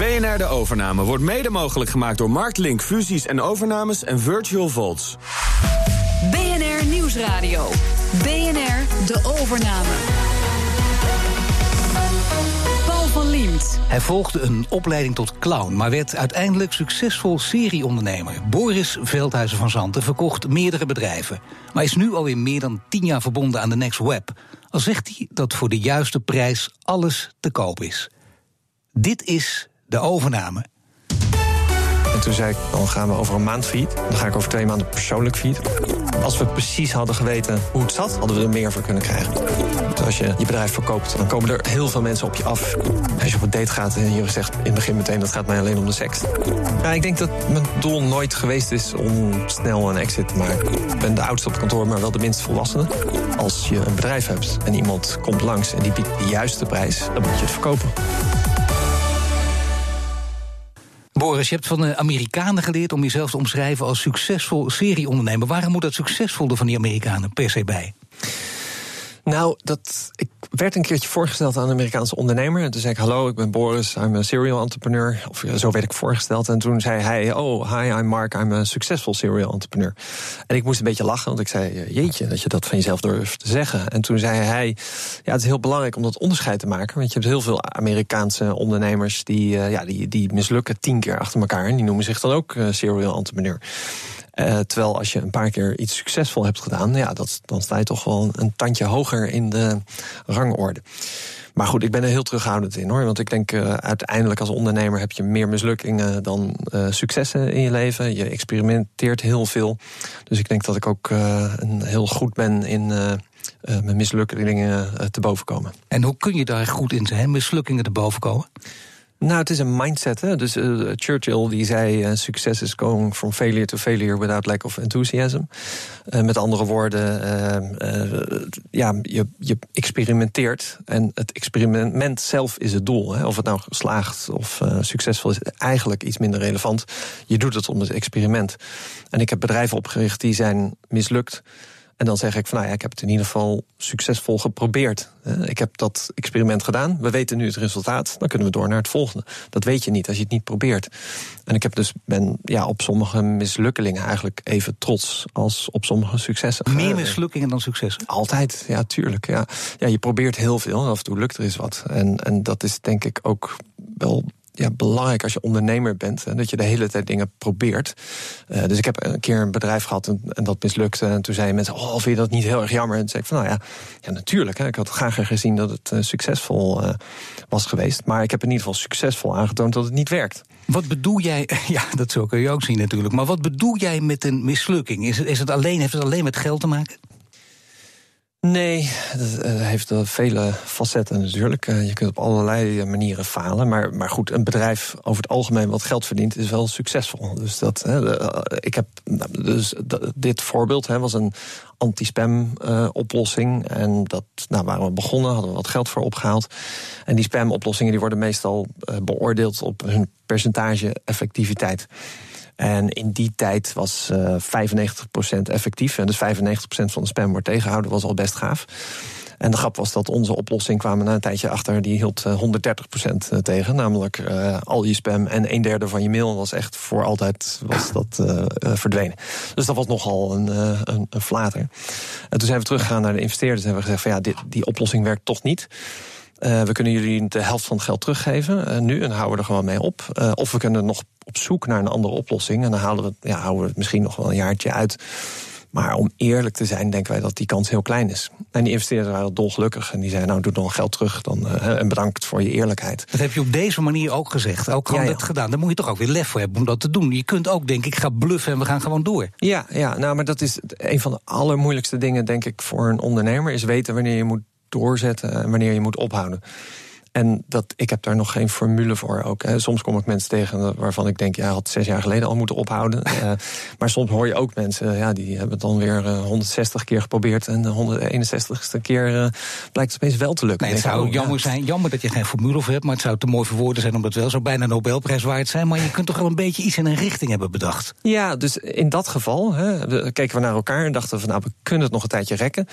BNR De Overname wordt mede mogelijk gemaakt door Marktlink Fusies en Overnames en Virtual Vaults. BNR Nieuwsradio. BNR De Overname. Paul van Liemt. Hij volgde een opleiding tot clown, maar werd uiteindelijk succesvol serieondernemer. Boris Veldhuizen van Zanten verkocht meerdere bedrijven, maar is nu alweer meer dan tien jaar verbonden aan de Next Web. Al zegt hij dat voor de juiste prijs alles te koop is. Dit is de overname. En toen zei ik, dan gaan we over een maand failliet. Dan ga ik over twee maanden persoonlijk failliet. Als we precies hadden geweten hoe het zat, hadden we er meer voor kunnen krijgen. Dus als je je bedrijf verkoopt, dan komen er heel veel mensen op je af. Als je op een date gaat en je zegt in het begin meteen... dat gaat mij alleen om de seks. Ja, ik denk dat mijn doel nooit geweest is om snel een exit te maken. Ik ben de oudste op het kantoor, maar wel de minst volwassene. Als je een bedrijf hebt en iemand komt langs en die biedt de juiste prijs... dan moet je het verkopen. Boris, je hebt van de Amerikanen geleerd om jezelf te omschrijven als succesvol serieondernemer. Waarom moet dat succesvolle van die Amerikanen per se bij? Nou, dat, ik werd een keertje voorgesteld aan een Amerikaanse ondernemer. En toen zei ik, hallo, ik ben Boris, I'm een serial entrepreneur. Of zo werd ik voorgesteld. En toen zei hij, oh, hi, I'm Mark, I'm een succesvol serial entrepreneur. En ik moest een beetje lachen, want ik zei, jeetje, dat je dat van jezelf durft te zeggen. En toen zei hij, ja, het is heel belangrijk om dat onderscheid te maken. Want je hebt heel veel Amerikaanse ondernemers die, uh, ja, die, die mislukken tien keer achter elkaar. En die noemen zich dan ook uh, serial entrepreneur. Uh, terwijl als je een paar keer iets succesvol hebt gedaan, ja, dat, dan sta je toch wel een tandje hoger in de rangorde. Maar goed, ik ben er heel terughoudend in hoor. Want ik denk uh, uiteindelijk als ondernemer heb je meer mislukkingen dan uh, successen in je leven. Je experimenteert heel veel. Dus ik denk dat ik ook een heel goed ben in mijn mislukkingen te boven komen. En hoe kun je daar goed in zijn, mislukkingen te boven komen? Nou, het is een mindset. Hè? Dus uh, Churchill die zei: uh, succes is going from failure to failure without lack of enthusiasm. Uh, met andere woorden, ja, je, je experimenteert en het experiment zelf is het doel. Hè? Of het nou geslaagd of succesvol is, eigenlijk iets minder relevant. Je doet het om het experiment. En ik heb bedrijven opgericht die zijn mislukt. En dan zeg ik van nou ja, ik heb het in ieder geval succesvol geprobeerd. Ik heb dat experiment gedaan. We weten nu het resultaat. Dan kunnen we door naar het volgende. Dat weet je niet als je het niet probeert. En ik heb dus ben ja, op sommige mislukkelingen eigenlijk even trots als op sommige successen. Meer mislukkingen dan successen? Altijd, ja, tuurlijk. Ja. Ja, je probeert heel veel af en toe lukt er eens wat. En, en dat is denk ik ook wel ja, belangrijk als je ondernemer bent. En dat je de hele tijd dingen probeert. Uh, dus ik heb een keer een bedrijf gehad en, dat mislukte. En toen zeiden mensen, oh, vind je dat niet heel erg jammer? En toen zei ik van, nou ja, ja natuurlijk. Hè, ik had graag gezien dat het uh, succesvol uh, was geweest. Maar ik heb in ieder geval succesvol aangetoond dat het niet werkt. Wat bedoel jij, ja, dat zo kun je ook zien natuurlijk. Maar wat bedoel jij met een mislukking? Is het, is het alleen, heeft het alleen met geld te maken? Nee, dat heeft vele facetten natuurlijk. Je kunt op allerlei manieren falen. Maar, maar goed, een bedrijf over het algemeen wat geld verdient, is wel succesvol. Dus, dat, ik heb, dus dit voorbeeld was een anti-spam uh, oplossing. En dat nou, waren we begonnen, hadden we wat geld voor opgehaald. En die spam oplossingen die worden meestal beoordeeld op hun percentage effectiviteit. En in die tijd was uh, 95% effectief. En dus 95% van de spam wordt tegengehouden, was al best gaaf. En de grap was dat onze oplossing kwamen na een tijdje achter, die hield 130% tegen. Namelijk al je spam en een derde van je mail was echt voor altijd was dat, verdwenen. Dus dat was nogal een, een, een flater. En toen zijn we teruggegaan naar de investeerders en hebben we gezegd: van ja, dit, die oplossing werkt toch niet. Uh, we kunnen jullie de helft van het geld teruggeven uh, nu en houden we er gewoon mee op. Uh, of we kunnen nog op zoek naar een andere oplossing en dan halen we, ja, houden we het misschien nog wel een jaartje uit. Maar om eerlijk te zijn, denken wij dat die kans heel klein is. En die investeerders waren dolgelukkig. En die zeiden, nou, doe dan geld terug. Dan, uh, en bedankt voor je eerlijkheid. Dat heb je op deze manier ook gezegd. Ook gewoon ja, ja. dat gedaan. Daar moet je toch ook weer lef voor hebben om dat te doen. Je kunt ook, denk ik, gaan bluffen en we gaan gewoon door. Ja, ja nou, maar dat is een van de allermoeilijkste dingen, denk ik, voor een ondernemer. Is weten wanneer je moet doorzetten en wanneer je moet ophouden. En dat, ik heb daar nog geen formule voor ook. Hè. Soms kom ik mensen tegen waarvan ik denk, ja, had zes jaar geleden al moeten ophouden. uh, maar soms hoor je ook mensen, ja, die hebben het dan weer uh, 160 keer geprobeerd. En de 161ste keer uh, blijkt het opeens wel te lukken. Nee, het zou jammer ja. zijn, jammer dat je geen formule voor hebt. Maar het zou te mooi voor woorden zijn om dat wel zo bijna Nobelprijs waard zijn. Maar je kunt toch wel een beetje iets in een richting hebben bedacht. Ja, dus in dat geval hè, keken we naar elkaar en dachten van, nou, we kunnen het nog een tijdje rekken.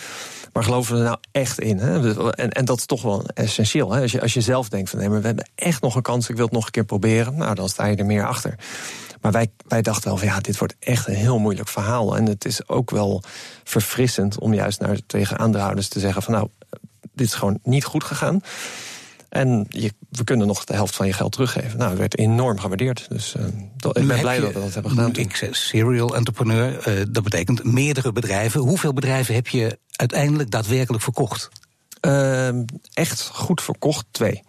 Maar geloven we er nou echt in? Hè? En, en dat is toch wel essentieel. Hè? Als je als je zelf denkt van nee, maar we hebben echt nog een kans, ik wil het nog een keer proberen, nou dan sta je er meer achter. Maar wij, wij dachten wel van ja, dit wordt echt een heel moeilijk verhaal. En het is ook wel verfrissend om juist naar tegen aandeelhouders te zeggen van nou, dit is gewoon niet goed gegaan. En je, we kunnen nog de helft van je geld teruggeven. Nou, het werd enorm gewaardeerd. Dus uh, ik ben blij dat we dat hebben gedaan. Ik zeg serial entrepreneur, uh, dat betekent meerdere bedrijven. Hoeveel bedrijven heb je uiteindelijk daadwerkelijk verkocht? Uh, echt goed verkocht, twee.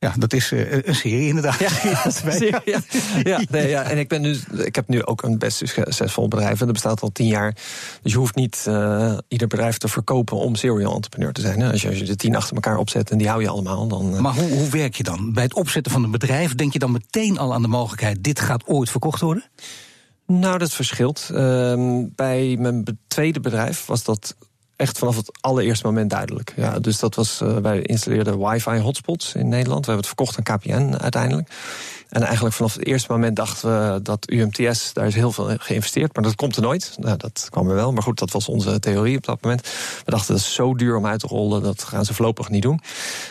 Ja, dat is uh, een serie inderdaad. Ja, ja, ja, ja, nee, ja. En ik, ben nu, ik heb nu ook een best succesvol bedrijf. En dat bestaat al tien jaar. Dus je hoeft niet uh, ieder bedrijf te verkopen om serial entrepreneur te zijn. Als je, als je de tien achter elkaar opzet en die hou je allemaal. Dan, uh... Maar hoe, hoe werk je dan? Bij het opzetten van een bedrijf denk je dan meteen al aan de mogelijkheid... dit gaat ooit verkocht worden? Nou, dat verschilt. Uh, bij mijn tweede bedrijf was dat echt vanaf het allereerste moment duidelijk. Ja, dus dat was, uh, wij installeerden wifi hotspots in Nederland. We hebben het verkocht aan KPN uiteindelijk. En eigenlijk vanaf het eerste moment dachten we dat UMTS, daar is heel veel geïnvesteerd, maar dat komt er nooit. Nou, dat kwam er wel, maar goed, dat was onze theorie op dat moment. We dachten dat is zo duur om uit te rollen, dat gaan ze voorlopig niet doen.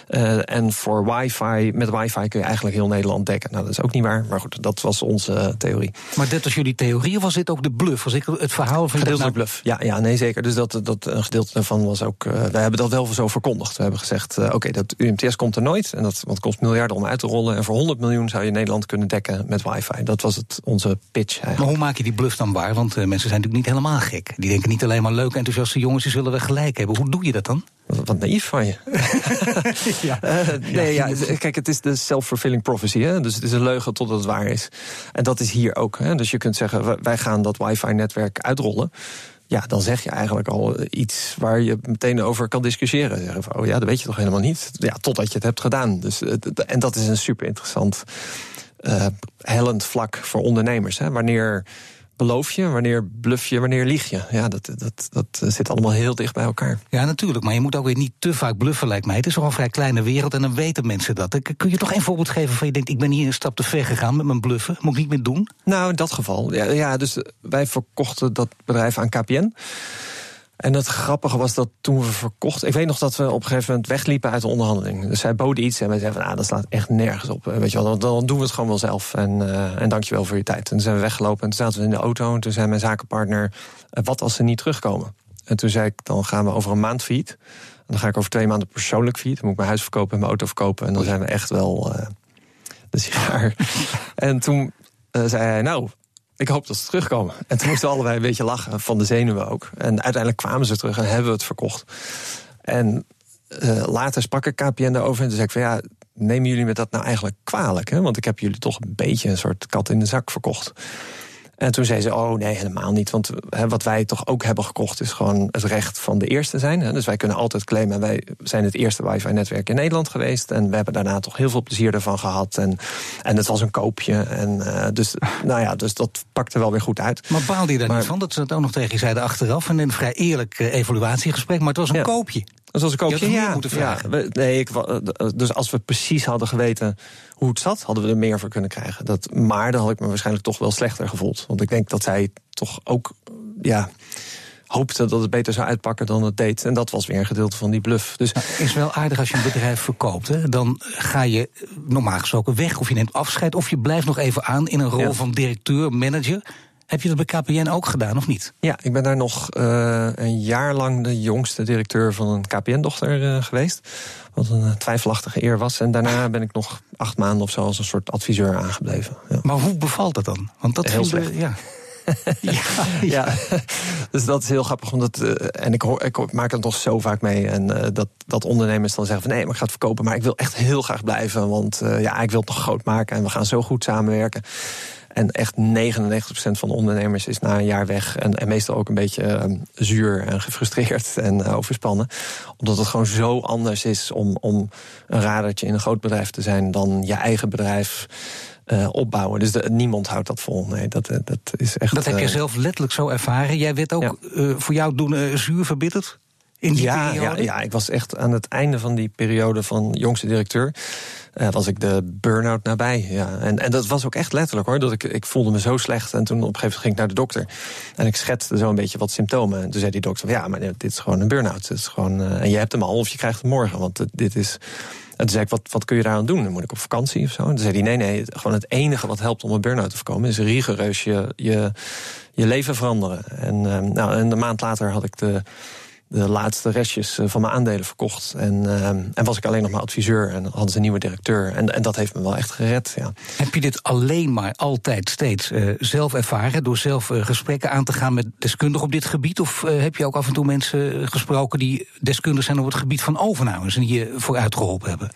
Uh, en voor wifi, met wifi kun je eigenlijk heel Nederland dekken. Nou, dat is ook niet waar, maar goed, dat was onze theorie. Maar dit was jullie theorie of was dit ook de bluff? Was ik het verhaal van Gedeeltelijk nou... bluff, ja, ja, nee zeker. Dus dat, dat een gedeelte daarvan was ook, uh, wij hebben dat wel zo verkondigd. We hebben gezegd, uh, oké, okay, dat UMTS komt er nooit, en dat want het kost miljarden om uit te rollen. En voor 100 miljoen zou je Nederland kunnen dekken met wifi. Dat was het, onze pitch eigenlijk. Maar hoe maak je die bluff dan waar? Want uh, mensen zijn natuurlijk niet helemaal gek. Die denken niet alleen maar leuke, enthousiaste jongens, die zullen we gelijk hebben. Hoe doe je dat dan? Wat, wat naïef van je. ja. Uh, nee, ja. ja. kijk, het is de self-fulfilling prophecy. Hè? Dus het is een leugen totdat het waar is. En dat is hier ook. Hè? Dus je kunt zeggen, wij gaan dat wifi-netwerk uitrollen ja, dan zeg je eigenlijk al iets waar je meteen over kan discussiëren. Zeggen van, oh ja, dat weet je toch helemaal niet. Ja, totdat je het hebt gedaan. Dus, en dat is een super interessant uh, hellend vlak voor ondernemers. Hè? Wanneer beloof je, wanneer bluff je, wanneer lieg je? Ja, dat, dat, dat zit allemaal heel dicht bij elkaar. Ja, natuurlijk. Maar je moet ook weer niet te vaak bluffen, lijkt mij. Het is wel een vrij kleine wereld en dan weten mensen dat. Kun je toch een voorbeeld geven van je denkt... ik ben hier een stap te ver gegaan met mijn bluffen? Moet ik niet meer doen? Nou, in dat geval. Ja, ja dus wij verkochten dat bedrijf aan KPN. En het grappige was dat toen we verkochten... Ik weet nog dat we op een gegeven moment wegliepen uit de onderhandeling. Dus zij boden iets en wij zeiden van... Ah, dat slaat echt nergens op. Weet je wel, dan, doen we het gewoon wel zelf. En, uh, en dankjewel voor je tijd. En toen zijn we weggelopen en toen zaten we in de auto... en toen zei mijn zakenpartner... Uh, wat als ze niet terugkomen? En toen zei ik, dan gaan we over een maand fiet. En dan ga ik over twee maanden persoonlijk fiet. Dan moet ik mijn huis verkopen en mijn auto verkopen. En dan zijn we echt wel uh, de sigaar. en toen zei hij, nou, ik hoop dat ze terugkomen. En toen moesten we allebei een beetje lachen, van de zenuwen ook. En uiteindelijk kwamen ze terug en hebben we het verkocht. En uh, later sprak ik KPN daarover en toen zei ik van ja, nemen jullie met dat nou eigenlijk kwalijk? Hè? Want ik heb jullie toch een beetje een soort kat in de zak verkocht. En toen zei ze, oh nee, helemaal niet. Want hè, wat wij toch ook hebben gekocht is gewoon het recht van de eerste zijn. Hè. Dus wij kunnen altijd claimen, wij zijn het eerste wifi-netwerk in Nederland geweest. En we hebben daarna toch heel veel plezier ervan gehad. En, en het was een koopje. En, uh, dus, nou ja, dus dat pakte wel weer goed uit. Maar baalde je daar maar, niet van? Dat ze het ook nog tegen je zeiden achteraf. En in een vrij eerlijk uh, evaluatiegesprek. Maar het was een ja. koopje. Dat was een koopje. Ja, moeten vragen. Ja, nee, ik, dus als we precies hadden geweten hoe het zat, hadden we er meer voor kunnen krijgen. Dat, maar dan had ik me waarschijnlijk toch wel slechter gevoeld. Want ik denk dat zij toch ook ja, hoopte dat het beter zou uitpakken dan het deed. En dat was weer een gedeelte van die bluff. Dus nou, is wel aardig als je een bedrijf verkoopt. Hè? Dan ga je normaal gesproken weg, of je neemt afscheid, of je blijft nog even aan in een rol ja. van directeur, manager. Heb je dat bij KPN ook gedaan, of niet? Ja, ik ben daar nog uh, een jaar lang de jongste directeur van een KPN-dochter uh, geweest. Wat een twijfelachtige eer was. En daarna ben ik nog acht maanden of zo als een soort adviseur aangebleven. Ja. Maar hoe bevalt dat dan? Want dat heel slecht. Ja. ja, ja. dus dat is heel grappig. Omdat, uh, en ik, hoor, ik maak het nog zo vaak mee. En uh, dat, dat ondernemers dan zeggen van nee, maar ik ga het verkopen. Maar ik wil echt heel graag blijven. Want uh, ja, ik wil het nog groot maken. En we gaan zo goed samenwerken. En echt 99% van de ondernemers is na een jaar weg. En, en meestal ook een beetje uh, zuur en gefrustreerd en uh, overspannen. Omdat het gewoon zo anders is om, om een radertje in een groot bedrijf te zijn dan je eigen bedrijf. Uh, opbouwen. Dus de, niemand houdt dat vol. Nee, dat, dat is echt. Dat heb je zelf letterlijk zo ervaren. Jij werd ook ja. voor jou doen zuur verbitterd? In die ja, periode? Ja, ja, ik was echt aan het einde van die periode van jongste directeur. Uh, was ik de burn-out nabij. Ja. En, en dat was ook echt letterlijk hoor. Dat ik, ik voelde me zo slecht. En toen op een gegeven moment ging ik naar de dokter. En ik schetste zo een beetje wat symptomen. En toen zei die dokter: Ja, maar dit is gewoon een burn-out. Het is gewoon, uh, en je hebt hem al of je krijgt hem morgen. Want dit is. En toen zei ik, wat, wat kun je daaraan doen? Dan moet ik op vakantie of zo? En toen zei hij, nee, nee, gewoon het enige wat helpt om een burn-out te voorkomen... is rigoureus je, je, je leven veranderen. En, uh, nou, en een maand later had ik de de laatste restjes eh, van mijn aandelen verkocht. En, uh, en was ik alleen nog maar adviseur en hadden ze een nieuwe directeur. En, en dat heeft me wel echt gered. Ja. Heb je dit alleen maar altijd steeds uh, zelf ervaren... door zelf gesprekken aan te gaan met deskundigen op dit gebied? Of heb je ook af en toe mensen gesproken die deskundig zijn op het gebied van overnames... en die je vooruit geholpen hebben?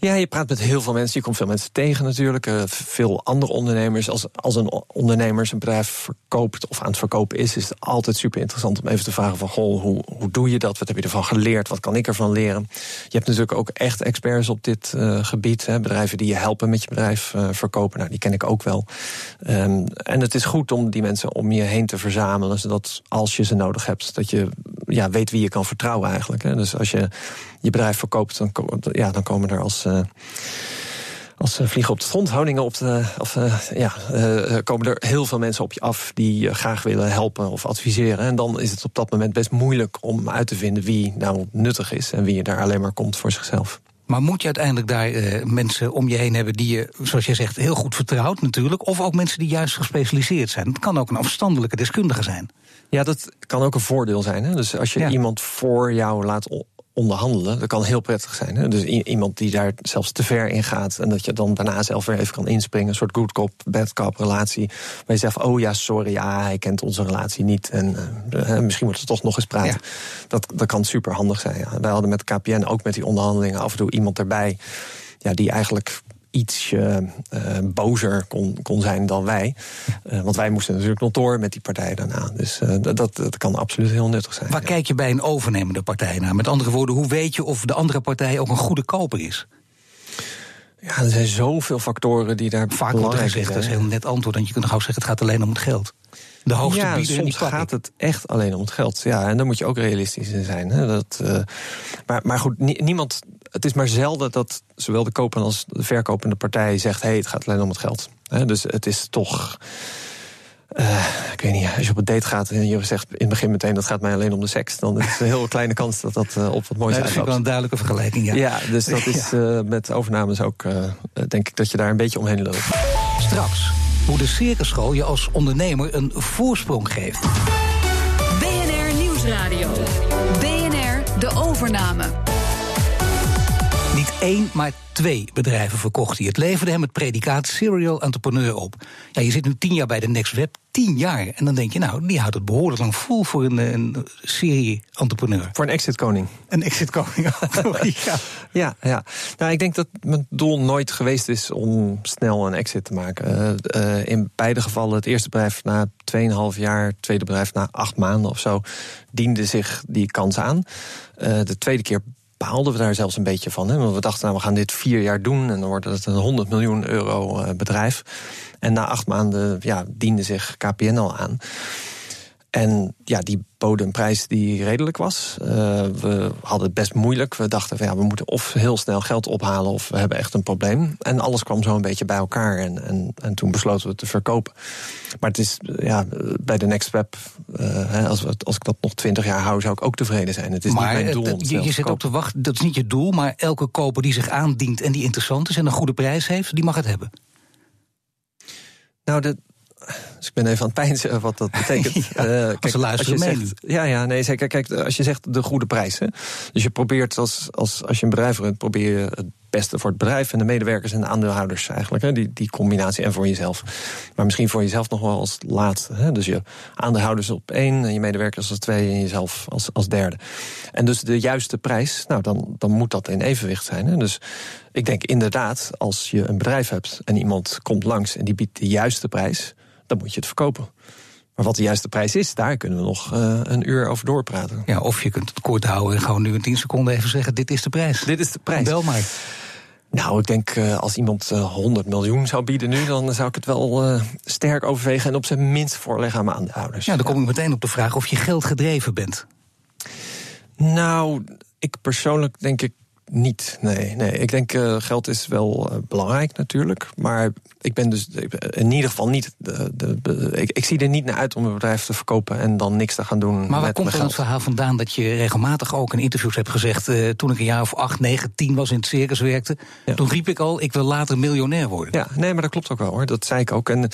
Ja, je praat met heel veel mensen. Je komt veel mensen tegen natuurlijk. Uh, veel andere ondernemers. Als, als een ondernemer zijn bedrijf verkoopt of aan het verkopen is, is het altijd super interessant om even te vragen van goh, hoe, hoe doe je dat? Wat heb je ervan geleerd? Wat kan ik ervan leren? Je hebt natuurlijk ook echt experts op dit uh, gebied. Hè, bedrijven die je helpen met je bedrijf uh, verkopen. Nou, die ken ik ook wel. Um, en het is goed om die mensen om je heen te verzamelen, zodat als je ze nodig hebt, dat je ja, weet wie je kan vertrouwen eigenlijk. Hè. Dus als je je bedrijf verkoopt, dan, ja, dan komen er als. Uh, als vliegen op de grond, houdingen op de. Of, uh, ja, uh, komen er heel veel mensen op je af die je graag willen helpen of adviseren. En dan is het op dat moment best moeilijk om uit te vinden wie nou nuttig is en wie je daar alleen maar komt voor zichzelf. Maar moet je uiteindelijk daar uh, mensen om je heen hebben die je, zoals jij zegt, heel goed vertrouwt natuurlijk? Of ook mensen die juist gespecialiseerd zijn? Het kan ook een afstandelijke deskundige zijn. Ja, dat kan ook een voordeel zijn. Hè? Dus als je ja. iemand voor jou laat onderhandelen, dat kan heel prettig zijn. Hè? Dus iemand die daar zelfs te ver in gaat en dat je dan daarna zelf weer even kan inspringen. Een soort good cop, bad cop relatie. Waar je zegt, oh ja, sorry, ja, hij kent onze relatie niet. En uh, misschien moeten we toch nog eens praten. Ja. Dat, dat kan super handig zijn. Ja. Wij hadden met KPN ook met die onderhandelingen af en toe iemand erbij. Ja, die eigenlijk ietsje uh, bozer kon, kon zijn dan wij. Uh, want wij moesten natuurlijk nog door met die partij daarna. Dus uh, dat, dat kan absoluut heel nuttig zijn. Waar ja. kijk je bij een overnemende partij naar? Met andere woorden, hoe weet je of de andere partij ook een goede koper is? Ja, er zijn zoveel factoren die daar Vaak wordt er gezegd, dat is heel net antwoord. En je kunt gauw zeggen, het gaat alleen om het geld. De hoogste ja, bieder soms gaat het echt alleen om het geld. Ja, en daar moet je ook realistisch in zijn. Hè. Dat, uh, maar, maar goed, niemand. Het is maar zelden dat zowel de kopende als de verkopende partij zegt: hé, hey, het gaat alleen om het geld. Hè, dus het is toch. Uh, ik weet niet, als je op een date gaat en je zegt in het begin meteen dat gaat mij alleen om de seks, dan is het een heel kleine kans dat dat uh, op wat moois nee, Dat ik wel een duidelijke vergelijking, ja. Ja, dus dat is uh, met overnames ook, denk ik dat je daar een beetje omheen loopt. Straks hoe de circusschool je als ondernemer een voorsprong geeft. BNR Nieuwsradio. BNR De Overname. Niet één, maar twee bedrijven verkocht hij. Het leverde hem het predicaat serial entrepreneur op. Ja, je zit nu tien jaar bij de Next Web, tien jaar. En dan denk je, nou, die houdt het behoorlijk lang vol voor een, een serie-entrepreneur. Voor een exit-koning. Een exit-koning, ja. ja, ja. Nou, ik denk dat mijn doel nooit geweest is om snel een exit te maken. Uh, uh, in beide gevallen, het eerste bedrijf na 2,5 jaar, het tweede bedrijf na acht maanden of zo, diende zich die kans aan. Uh, de tweede keer behaalden we daar zelfs een beetje van. Hè? Want we dachten, nou, we gaan dit vier jaar doen en dan wordt het een 100 miljoen euro uh, bedrijf. En na acht maanden ja, diende zich KPN al aan. En ja, die boden een prijs die redelijk was. Uh, we hadden het best moeilijk. We dachten, van, ja, we moeten of heel snel geld ophalen of we hebben echt een probleem. En alles kwam zo een beetje bij elkaar. En, en, en toen besloten we het te verkopen. Maar het is ja, bij de Next Web, uh, als, we, als ik dat nog twintig jaar hou, zou ik ook tevreden zijn. Het is maar niet mijn doel. Je je zit op te wachten, dat is niet je doel, maar elke koper die zich aandient en die interessant is en een goede prijs heeft, die mag het hebben. Nou, de, dus ik ben even aan het pijnzen wat dat betekent. ja, uh, kijk, als, als je zegt, Ja, ja, nee, zeker. Kijk, als je zegt de goede prijs. Hè, dus je probeert als, als, als je een bedrijf runt, probeer je het beste voor het bedrijf en de medewerkers en de aandeelhouders eigenlijk. Hè, die, die combinatie en voor jezelf. Maar misschien voor jezelf nog wel als laatste. Hè, dus je aandeelhouders op één, en je medewerkers als twee en jezelf als, als derde. En dus de juiste prijs, nou dan, dan moet dat in evenwicht zijn. Hè. Dus ik denk inderdaad, als je een bedrijf hebt en iemand komt langs en die biedt de juiste prijs dan moet je het verkopen. Maar wat de juiste prijs is, daar kunnen we nog uh, een uur over doorpraten. Ja, of je kunt het kort houden en gewoon nu in 10 seconden even zeggen: dit is de prijs. Dit is de prijs. Bel maar. Nou, ik denk uh, als iemand uh, 100 miljoen zou bieden nu, dan zou ik het wel uh, sterk overwegen en op zijn minst voorleggen aan mijn aandeelhouders. Ja, dan kom ik meteen op de vraag of je geld gedreven bent. Nou, ik persoonlijk denk ik niet. Nee, nee. ik denk uh, geld is wel uh, belangrijk natuurlijk. Maar ik ben dus in ieder geval niet. De, de, ik, ik, zie er niet naar uit om een bedrijf te verkopen en dan niks te gaan doen. Maar waar komt dan het verhaal vandaan dat je regelmatig ook in interviews hebt gezegd. Uh, toen ik een jaar of acht, negen, tien was in het circus werkte. Ja. Toen riep ik al: ik wil later miljonair worden. Ja, nee, maar dat klopt ook wel hoor. Dat zei ik ook. En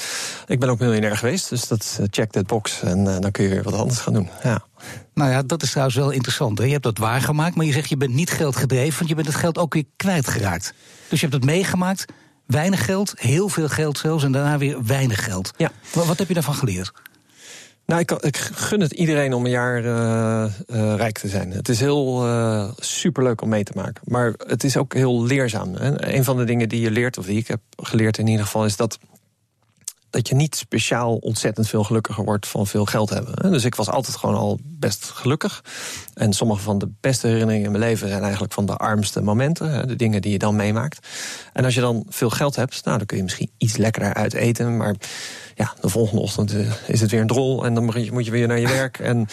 ik ben ook miljonair geweest. Dus dat check that box. En dan kun je weer wat anders gaan doen. Ja. Nou ja, dat is trouwens wel interessant. Hè? Je hebt dat waargemaakt, maar je zegt je bent niet geldgedreven, want je bent het geld ook weer kwijtgeraakt. Dus je hebt het meegemaakt, weinig geld, heel veel geld zelfs, en daarna weer weinig geld. Ja. Wat, wat heb je daarvan geleerd? Nou, ik, ik, gun het iedereen om een jaar uh, uh, rijk te zijn. Het is heel uh, superleuk om mee te maken. Maar het is ook heel leerzaam. Hè? Een van de dingen die je leert, of die ik heb geleerd in ieder geval, is dat dat je niet speciaal ontzettend veel gelukkiger wordt van veel geld hebben. Dus ik was altijd gewoon al best gelukkig. En sommige van de beste herinneringen in mijn leven zijn eigenlijk van de armste momenten. De dingen die je dan meemaakt. En als je dan veel geld hebt, nou, dan kun je misschien iets lekkerder uit eten. Maar ja, de volgende ochtend eh, is het weer een drol en dan moet je weer naar je werk. En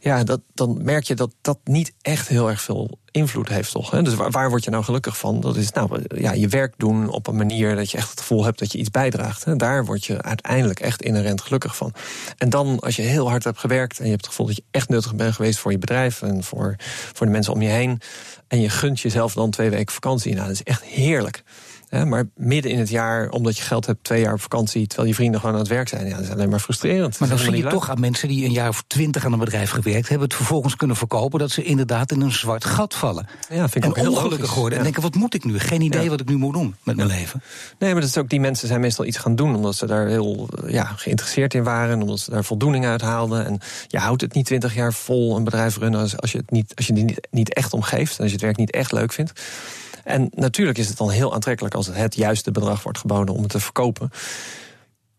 ja, dat, dan merk je dat dat niet echt heel erg veel invloed heeft, toch? Dus waar, waar word je nou gelukkig van? Dat is nou, ja, je werk doen op een manier dat je echt het gevoel hebt dat je iets bijdraagt. Daar word je uiteindelijk echt inherent gelukkig van. En dan, als je heel hard hebt gewerkt en je hebt het gevoel dat je echt nuttig bent geweest voor je bedrijf en voor, voor de mensen om je heen. En je gunt jezelf dan twee weken vakantie. Nou, dat is echt heerlijk maar midden in het jaar, omdat je geld hebt, twee jaar op vakantie, terwijl je vrienden gewoon aan het werk zijn, ja, dat is alleen maar frustrerend. Maar dan zie je toch aan mensen die een jaar of twintig aan een bedrijf gewerkt hebben, het vervolgens kunnen verkopen, dat ze inderdaad in een zwart gat vallen. Ja, vind ik en ook heel ongelukkig worden. En denken, wat moet ik nu? Geen idee wat ik nu moet doen met mijn leven. Nee, maar dat is ook, die mensen zijn meestal iets gaan doen, omdat ze daar heel ja, geïnteresseerd in waren, omdat ze daar voldoening uit haalden. En je houdt het niet twintig jaar vol een bedrijf runnen als, als je het niet, als je niet, niet echt omgeeft en als je het werk niet echt leuk vindt. En natuurlijk is het dan heel aantrekkelijk als het het juiste bedrag wordt geboden om het te verkopen.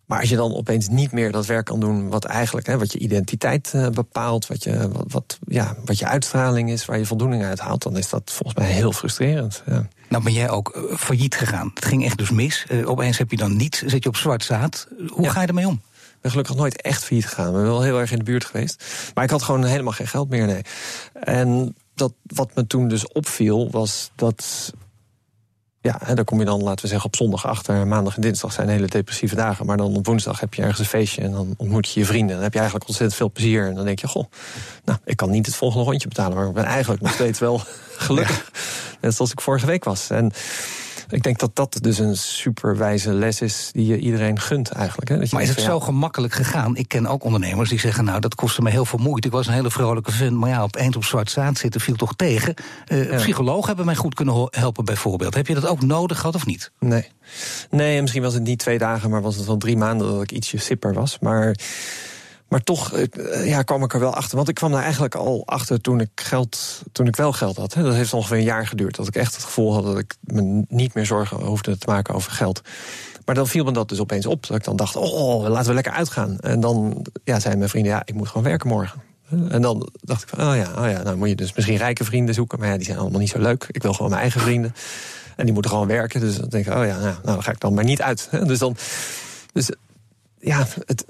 Maar als je dan opeens niet meer dat werk kan doen wat eigenlijk, hè, wat je identiteit uh, bepaalt, wat je, wat, wat, ja, wat je uitstraling is, waar je voldoening uit haalt, dan is dat volgens mij heel frustrerend. Ja. Nou ben jij ook uh, failliet gegaan. Het ging echt dus mis. Uh, opeens heb je dan niet, zit je op zwart zaad. Hoe ja. ga je ermee om? Ik ben gelukkig nooit echt failliet gegaan. Ik ben wel heel erg in de buurt geweest. Maar ik had gewoon helemaal geen geld meer, nee. En dat, wat me toen dus opviel, was dat. Ja, hè, daar kom je dan, laten we zeggen, op zondag achter. Maandag en dinsdag zijn hele depressieve dagen. Maar dan op woensdag heb je ergens een feestje en dan ontmoet je je vrienden. Dan heb je eigenlijk ontzettend veel plezier. En dan denk je, goh, nou, ik kan niet het volgende rondje betalen. Maar ik ben eigenlijk nog steeds wel gelukkig. Net zoals ik vorige week was. En ik denk dat dat dus een superwijze les is die je iedereen gunt eigenlijk. Hè? Dat je maar is het zo gemakkelijk gegaan? Ik ken ook ondernemers die zeggen, nou dat kostte me heel veel moeite. Ik was een hele vrolijke vent, maar ja, op eind op zwart zaad zitten viel toch tegen. Uh, ja. Psychologen hebben mij goed kunnen helpen bijvoorbeeld. Heb je dat ook nodig gehad of niet? Nee. Nee, misschien was het niet twee dagen, maar was het wel drie maanden dat ik ietsje sipper was. Maar maar toch eh, ja, kwam ik er wel achter. Want ik kwam daar eigenlijk al achter toen ik, geld, toen ik wel geld had. Dat heeft ongeveer een jaar geduurd. Dat ik echt het gevoel had dat ik me niet meer zorgen hoefde te maken over geld. Maar dan viel me dat dus opeens op. Dat ik dan dacht, oh, laten we lekker uitgaan. En dan ja, zeiden mijn vrienden, ja, ik moet gewoon werken morgen. En dan dacht ik van, oh ja, oh ja, nou moet je dus misschien rijke vrienden zoeken. Maar ja, die zijn allemaal niet zo leuk. Ik wil gewoon mijn eigen vrienden. En die moeten gewoon werken. Dus dan denk ik, oh ja, nou, nou dan ga ik dan maar niet uit. Dus dan... Dus ja, het,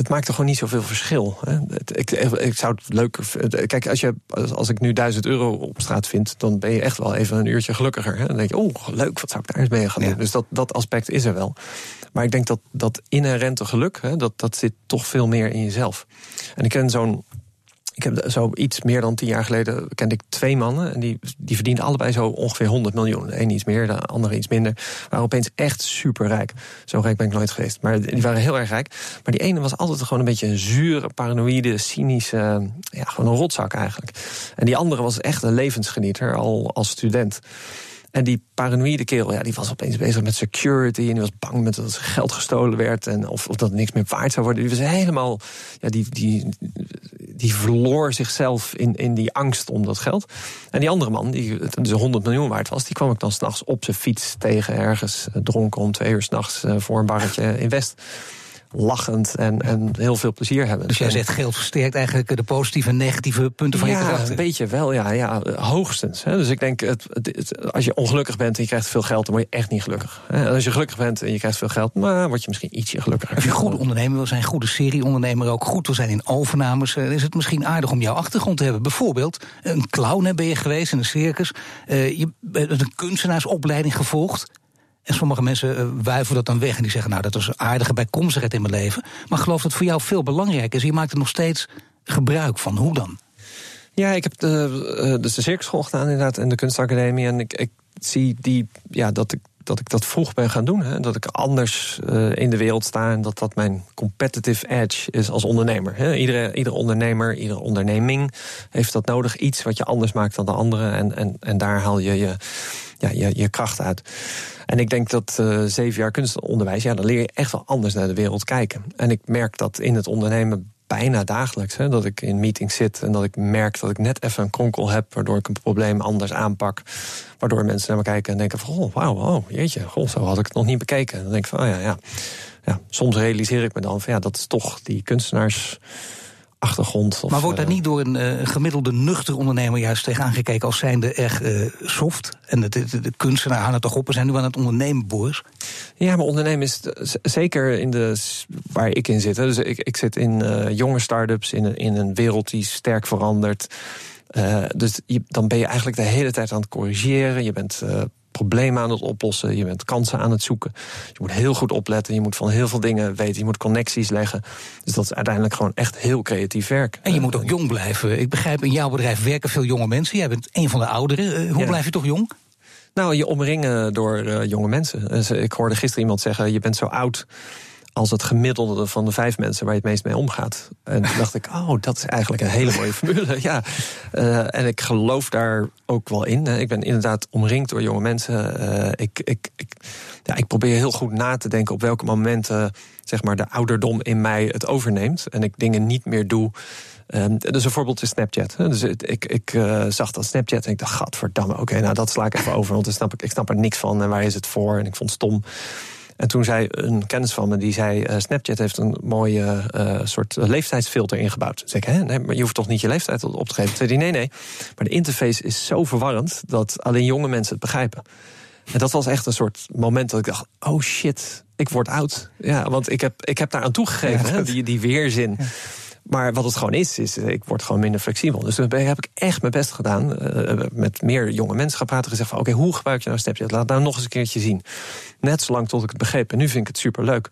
het maakt er gewoon niet zoveel verschil. Hè. Ik, ik, zou het leuker Kijk, als, je, als ik nu 1000 euro op straat vind, dan ben je echt wel even een uurtje gelukkiger. Hè. Dan denk je, oh, leuk, wat zou ik daar eens mee gaan doen? Dus dat, dat aspect is er wel. Maar ik denk dat dat inherente geluk, hè, dat, dat zit toch veel meer in jezelf. En ik ken zo'n ik heb zo iets meer dan tien jaar geleden kende ik twee mannen. En die, die verdienden allebei zo ongeveer 100 miljoen. Een iets meer, de andere iets minder. Waren opeens echt superrijk. Zo rijk ben ik nooit geweest. Maar die waren heel erg rijk. Maar die ene was altijd gewoon een beetje een zure, paranoïde, cynische. Ja, gewoon een rotzak eigenlijk. En die andere was echt een levensgenieter, al als student. En die paranoïde kerel, ja, die was opeens bezig met security. En die was bang met dat zijn geld gestolen werd. En of, of dat niks meer waard zou worden. Die was helemaal. Ja, die, die, die verloor zichzelf in, in die angst om dat geld. En die andere man, die dus 100 miljoen waard was, die kwam ik dan s'nachts op zijn fiets tegen ergens. Eh, dronken om twee uur s'nachts uh, voor een barretje in West lachend en, en heel veel plezier hebben. Dus jij zegt geld versterkt eigenlijk de positieve en negatieve punten van ja, je karakter? een beetje wel, ja, ja hoogstens. Hè. Dus ik denk, het, het, als je ongelukkig bent en je krijgt veel geld... dan word je echt niet gelukkig. En als je gelukkig bent en je krijgt veel geld... maar word je misschien ietsje gelukkiger. Als je goed ondernemer wil zijn, goede serieondernemer ook... goed wil zijn in overnames, dan is het misschien aardig om jouw achtergrond te hebben. Bijvoorbeeld, een clown ben je geweest in een circus. Uh, je hebt een kunstenaarsopleiding gevolgd. En sommige mensen uh, wuiven dat dan weg en die zeggen... nou, dat was aardige bijkomstigheid in mijn leven. Maar geloof dat het voor jou veel belangrijker is. Je maakt er nog steeds gebruik van. Hoe dan? Ja, ik heb de, dus de circusschool gedaan inderdaad en de kunstacademie. En ik, ik zie die, ja, dat, ik, dat ik dat vroeg ben gaan doen. Hè. Dat ik anders in de wereld sta en dat dat mijn competitive edge is als ondernemer. Hè. Iedere, iedere ondernemer, iedere onderneming heeft dat nodig. Iets wat je anders maakt dan de anderen. En, en, en daar haal je je, ja, je, je kracht uit. En ik denk dat uh, zeven jaar kunstonderwijs, ja, dan leer je echt wel anders naar de wereld kijken. En ik merk dat in het ondernemen bijna dagelijks. Hè, dat ik in meetings zit en dat ik merk dat ik net even een kronkel heb, waardoor ik een probleem anders aanpak. Waardoor mensen naar me kijken en denken: van, oh, wauw, jeetje, goh, zo had ik het nog niet bekeken. En dan denk ik van, oh ja, ja. ja soms realiseer ik me dan van ja, dat is toch die kunstenaars achtergrond. Of, maar wordt daar niet door een uh, gemiddelde nuchter ondernemer juist tegenaan gekeken als zijnde echt uh, soft? En de, de, de kunstenaar aan het toch op, we zijn nu aan het ondernemen, Boris. Ja, maar ondernemen is zeker in de waar ik in zit. Hè. Dus ik, ik zit in uh, jonge start-ups, in een, in een wereld die sterk verandert. dus je, dan ben je eigenlijk de hele tijd aan het corrigeren. Je bent problemen aan het oplossen, je bent kansen aan het zoeken. Je moet heel goed opletten, je moet van heel veel dingen weten, je moet connecties leggen. Dus dat is uiteindelijk gewoon echt heel creatief werk. En je moet ook jong blijven. Ik begrijp, in jouw bedrijf werken veel jonge mensen. Jij bent een van de ouderen. Hoe blijf je toch jong? Nou, je omringen door uh, jonge mensen. Dus ik hoorde gisteren iemand zeggen: je bent zo oud als het gemiddelde van de vijf mensen waar je het meest mee omgaat. En toen dacht ik, oh, dat is eigenlijk een hele mooie formule. Ja. Uh, en ik geloof daar ook wel in. Ik ben inderdaad omringd door jonge mensen. Uh, ik, ik, ik, ja, ik probeer heel goed na te denken op welke momenten zeg maar, de ouderdom in mij het overneemt. En ik dingen niet meer doe. Um, dus een voorbeeld is Snapchat. Dus ik, ik uh, zag dat Snapchat en ik dacht, gadverdamme, oké, nou dat sla ik even over. Want dan snap ik, ik snap er niks van en waar is het voor? En ik vond het stom. En toen zei een kennis van me, die zei... Uh, Snapchat heeft een mooie uh, soort leeftijdsfilter ingebouwd. Toen zei ik, hè, nee, maar je hoeft toch niet je leeftijd op te geven? Toen zei nee, nee. Maar de interface is zo verwarrend... dat alleen jonge mensen het begrijpen. En dat was echt een soort moment dat ik dacht... oh shit, ik word oud. Ja, want ik heb, ik heb daar aan toegegeven, ja, hè, die, die weerzin... Ja. Maar wat het gewoon is, is ik word gewoon minder flexibel. Dus toen heb ik echt mijn best gedaan. Uh, met meer jonge mensen gaan praten. Gezegd van oké, hoe gebruik je nou Snapchat? Laat nou nog eens een keertje zien. Net zolang tot ik het begreep. En nu vind ik het super leuk.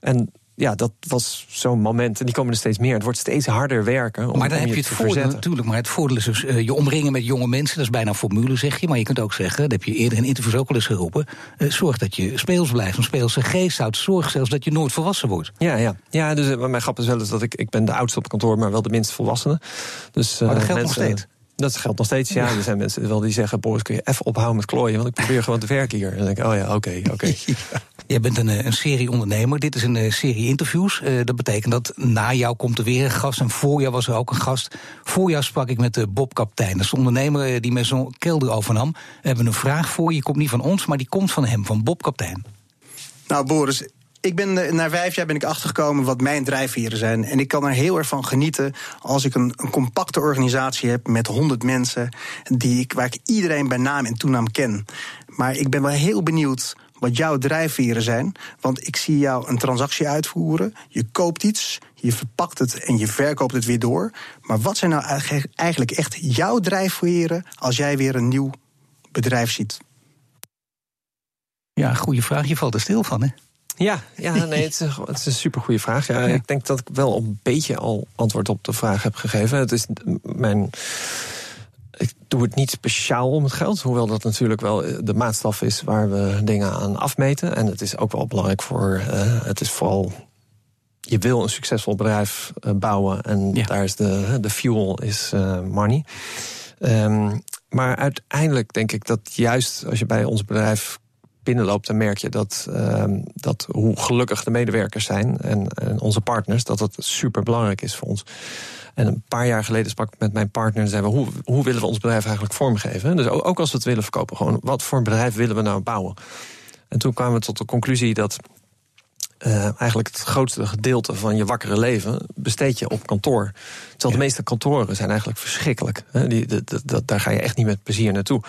En ja, dat was zo'n moment. En die komen er steeds meer. Het wordt steeds harder werken. Om, maar dan om heb je, het voordeel natuurlijk. Maar het voordeel is dus uh, je omringen met jonge mensen. Dat is bijna een formule, zeg je. Maar je kunt ook zeggen, dat heb je eerder in interviews ook al eens geroepen. Uh, zorg dat je speels blijft, een speelse geest houdt. Zorg zelfs dat je nooit volwassen wordt. Ja, ja. ja dus uh, mijn grap is wel eens dat ik, ik ben de oudste op kantoor, maar wel de minst volwassene. Dus, maar dat geldt mensen, nog steeds. Dat geldt nog steeds, ja. Er zijn mensen wel die zeggen... Boris, kun je even ophouden met klooien... want ik probeer gewoon te werken hier. En dan denk ik, oh ja, oké, okay, oké. Okay. Jij bent een, een serie-ondernemer. Dit is een serie interviews. Uh, dat betekent dat na jou komt er weer een gast. En voor jou was er ook een gast. Voor jou sprak ik met de Bob Kaptein. Dat is de ondernemer die met zo'n kelder overnam. We hebben een vraag voor je. Die komt niet van ons, maar die komt van hem, van Bob Kaptein. Nou, Boris, ik ben na vijf jaar ben ik achtergekomen wat mijn drijfveren zijn. En ik kan er heel erg van genieten als ik een, een compacte organisatie heb met honderd mensen die ik, waar ik iedereen bij naam en toenaam ken. Maar ik ben wel heel benieuwd wat jouw drijfveren zijn. Want ik zie jou een transactie uitvoeren. Je koopt iets, je verpakt het en je verkoopt het weer door. Maar wat zijn nou eigenlijk echt jouw drijfveren als jij weer een nieuw bedrijf ziet? Ja, goede vraag. Je valt er stil van, hè? Ja, ja nee, het, is, het is een supergoeie vraag. Ja, ja. Ik denk dat ik wel een beetje al antwoord op de vraag heb gegeven. Het is mijn. Ik doe het niet speciaal om het geld, hoewel dat natuurlijk wel de maatstaf is waar we dingen aan afmeten. En het is ook wel belangrijk voor. Uh, het is vooral. Je wil een succesvol bedrijf uh, bouwen en ja. daar is de, de fuel is uh, money. Um, maar uiteindelijk denk ik dat juist als je bij ons bedrijf binnenloopt, dan merk je dat, uh, dat hoe gelukkig de medewerkers zijn en, en onze partners, dat dat super belangrijk is voor ons. En een paar jaar geleden sprak ik met mijn partner en zeiden we: hoe, hoe willen we ons bedrijf eigenlijk vormgeven? Dus ook als we het willen verkopen, gewoon wat voor een bedrijf willen we nou bouwen? En toen kwamen we tot de conclusie dat uh, eigenlijk het grootste gedeelte van je wakkere leven besteed je op kantoor. Terwijl de meeste kantoren zijn eigenlijk verschrikkelijk. Hè? Die, daar ga je echt niet met plezier naartoe.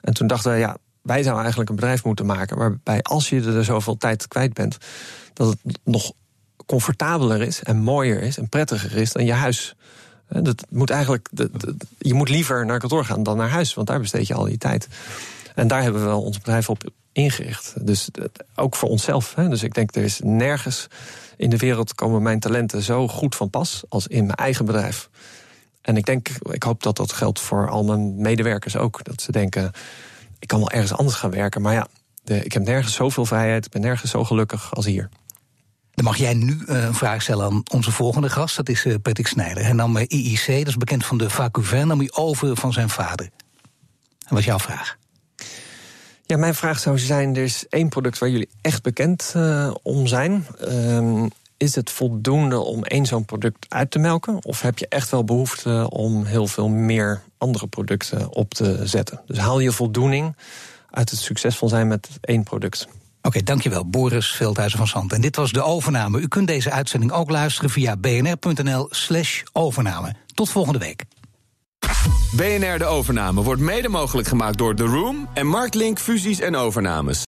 En toen dachten we, ja, wij zouden eigenlijk een bedrijf moeten maken waarbij als je er zoveel tijd kwijt bent, dat het nog comfortabeler is en mooier is en prettiger is dan je huis. Dat moet eigenlijk, je moet liever naar kantoor gaan dan naar huis, want daar besteed je al die tijd. En daar hebben we wel ons bedrijf op ingericht. Dus ook voor onszelf. Hè. Dus ik denk, er is nergens in de wereld komen mijn talenten zo goed van pas als in mijn eigen bedrijf. En ik denk, ik hoop dat dat geldt voor al mijn medewerkers ook. Dat ze denken, ik kan wel ergens anders gaan werken. Maar ja, de, ik heb nergens zoveel vrijheid, ik ben nergens zo gelukkig als hier. Dan mag jij nu eh, een vraag stellen aan onze volgende gast. Dat is uh, Patrick Snijder. Hij nam IIC, dat is bekend van de Vacuvin, nam hij over van zijn vader. En wat is jouw vraag? Ja, mijn vraag zou zijn: er is één product waar jullie echt bekend uh, om zijn. Um, is het voldoende om één zo'n product uit te melken? Of heb je echt wel behoefte om heel veel meer andere producten op te zetten? Dus haal je voldoening uit het succesvol zijn met één product. Oké, dankjewel, Boris Veldhuizen van Zand. En dit was de overname. U kunt deze uitzending ook luisteren via bnr.nl/slash overname. Tot volgende week. BNR De Overname wordt mede mogelijk gemaakt door The Room en Marktlink Fusies en Overnames.